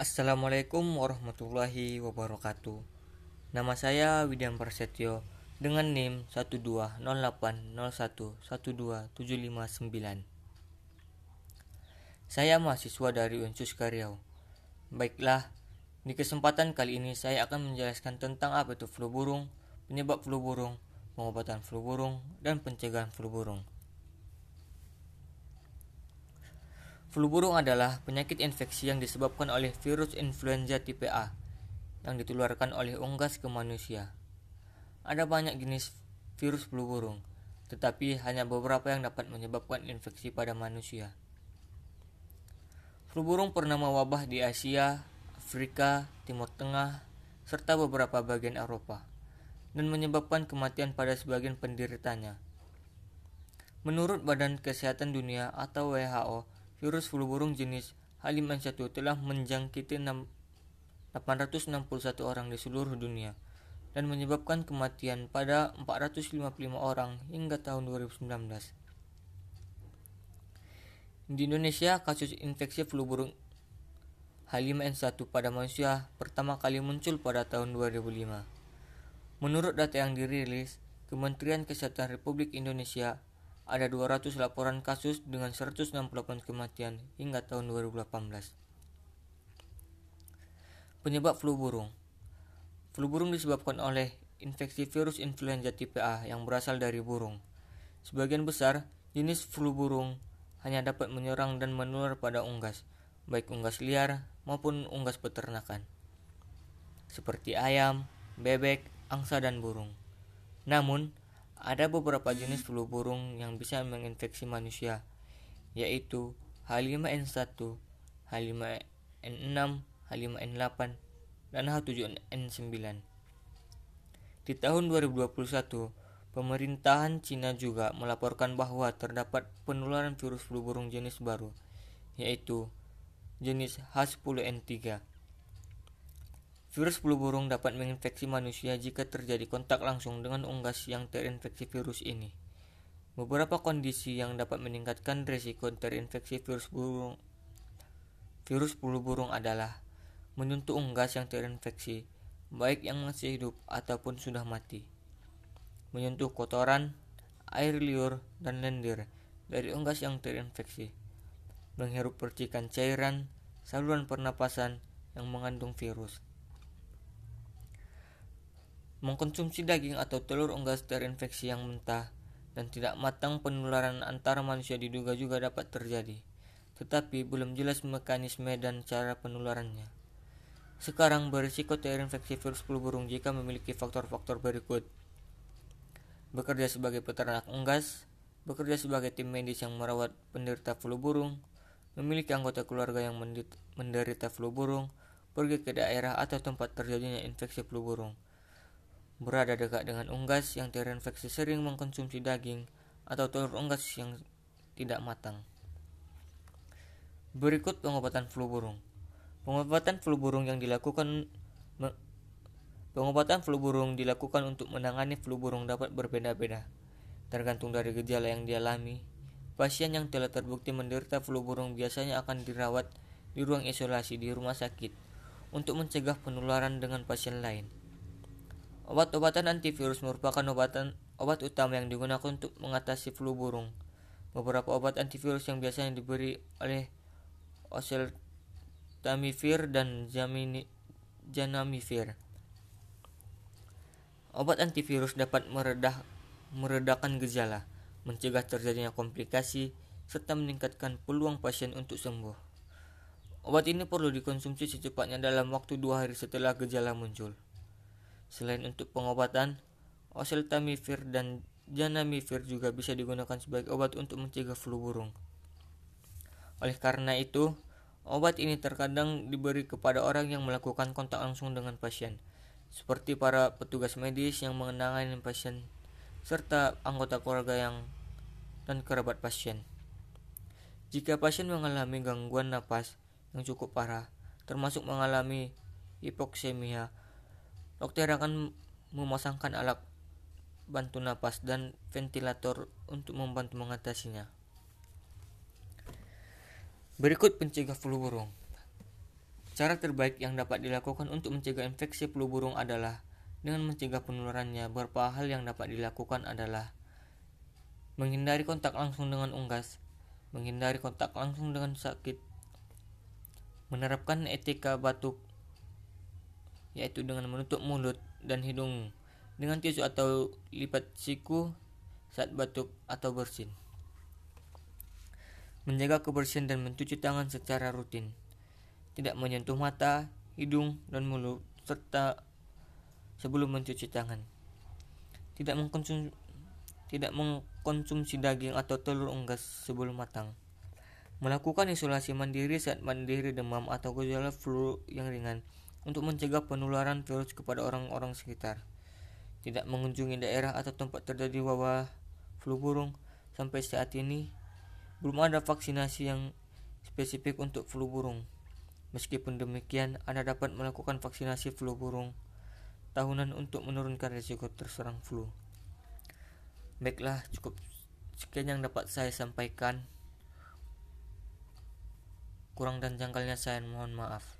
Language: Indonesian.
Assalamualaikum warahmatullahi wabarakatuh. Nama saya Widyan Prasetyo dengan NIM 12080112759. Saya mahasiswa dari Unsus Karyau. Baiklah, di kesempatan kali ini saya akan menjelaskan tentang apa itu flu burung, penyebab flu burung, pengobatan flu burung, dan pencegahan flu burung. Flu burung adalah penyakit infeksi yang disebabkan oleh virus influenza tipe A yang ditularkan oleh unggas ke manusia. Ada banyak jenis virus flu burung, tetapi hanya beberapa yang dapat menyebabkan infeksi pada manusia. Flu burung pernah mewabah di Asia, Afrika, Timur Tengah, serta beberapa bagian Eropa, dan menyebabkan kematian pada sebagian penderitanya. Menurut Badan Kesehatan Dunia atau WHO, virus flu burung jenis H5N1 telah menjangkiti 861 orang di seluruh dunia dan menyebabkan kematian pada 455 orang hingga tahun 2019. Di Indonesia, kasus infeksi flu burung H5N1 pada manusia pertama kali muncul pada tahun 2005. Menurut data yang dirilis, Kementerian Kesehatan Republik Indonesia ada 200 laporan kasus dengan 168 kematian hingga tahun 2018. Penyebab flu burung Flu burung disebabkan oleh infeksi virus influenza tipe A yang berasal dari burung. Sebagian besar jenis flu burung hanya dapat menyerang dan menular pada unggas, baik unggas liar maupun unggas peternakan, seperti ayam, bebek, angsa, dan burung. Namun, ada beberapa jenis flu burung yang bisa menginfeksi manusia, yaitu H5N1, H5N6, H5N8, dan H7N9. Di tahun 2021, pemerintahan Cina juga melaporkan bahwa terdapat penularan virus flu burung jenis baru, yaitu jenis H10N3 Virus flu burung dapat menginfeksi manusia jika terjadi kontak langsung dengan unggas yang terinfeksi virus ini. Beberapa kondisi yang dapat meningkatkan risiko terinfeksi virus burung virus flu burung adalah menyentuh unggas yang terinfeksi, baik yang masih hidup ataupun sudah mati. Menyentuh kotoran, air liur, dan lendir dari unggas yang terinfeksi. Menghirup percikan cairan, saluran pernapasan yang mengandung virus Mengkonsumsi daging atau telur unggas terinfeksi yang mentah dan tidak matang penularan antara manusia diduga juga dapat terjadi, tetapi belum jelas mekanisme dan cara penularannya. Sekarang berisiko terinfeksi virus flu burung jika memiliki faktor-faktor berikut. Bekerja sebagai peternak unggas, bekerja sebagai tim medis yang merawat penderita flu burung, memiliki anggota keluarga yang menderita flu burung, pergi ke daerah atau tempat terjadinya infeksi flu burung berada dekat dengan unggas yang terinfeksi sering mengkonsumsi daging atau telur unggas yang tidak matang. Berikut pengobatan flu burung. Pengobatan flu burung yang dilakukan Pengobatan flu burung dilakukan untuk menangani flu burung dapat berbeda-beda, tergantung dari gejala yang dialami. Pasien yang telah terbukti menderita flu burung biasanya akan dirawat di ruang isolasi di rumah sakit untuk mencegah penularan dengan pasien lain. Obat-obatan antivirus merupakan obatan obat utama yang digunakan untuk mengatasi flu burung. Beberapa obat antivirus yang biasanya diberi oleh oseltamivir dan jamini, janamivir. Obat antivirus dapat meredah, meredakan gejala, mencegah terjadinya komplikasi, serta meningkatkan peluang pasien untuk sembuh. Obat ini perlu dikonsumsi secepatnya dalam waktu dua hari setelah gejala muncul. Selain untuk pengobatan, oseltamivir dan janamivir juga bisa digunakan sebagai obat untuk mencegah flu burung. Oleh karena itu, obat ini terkadang diberi kepada orang yang melakukan kontak langsung dengan pasien, seperti para petugas medis yang mengenangani pasien serta anggota keluarga yang dan kerabat pasien. Jika pasien mengalami gangguan napas yang cukup parah, termasuk mengalami hipoksemia Dokter akan memasangkan alat bantu napas dan ventilator untuk membantu mengatasinya. Berikut pencegah flu burung. Cara terbaik yang dapat dilakukan untuk mencegah infeksi flu burung adalah dengan mencegah penularannya. Beberapa hal yang dapat dilakukan adalah menghindari kontak langsung dengan unggas, menghindari kontak langsung dengan sakit, menerapkan etika batuk, yaitu dengan menutup mulut dan hidung dengan tisu atau lipat siku saat batuk atau bersin. Menjaga kebersihan dan mencuci tangan secara rutin. Tidak menyentuh mata, hidung, dan mulut serta sebelum mencuci tangan. Tidak mengkonsumsi tidak mengkonsumsi daging atau telur unggas sebelum matang. Melakukan isolasi mandiri saat mandiri demam atau gejala flu yang ringan untuk mencegah penularan virus kepada orang-orang sekitar. Tidak mengunjungi daerah atau tempat terjadi wabah flu burung sampai saat ini belum ada vaksinasi yang spesifik untuk flu burung. Meskipun demikian, Anda dapat melakukan vaksinasi flu burung tahunan untuk menurunkan risiko terserang flu. Baiklah, cukup sekian yang dapat saya sampaikan. Kurang dan jangkalnya saya mohon maaf.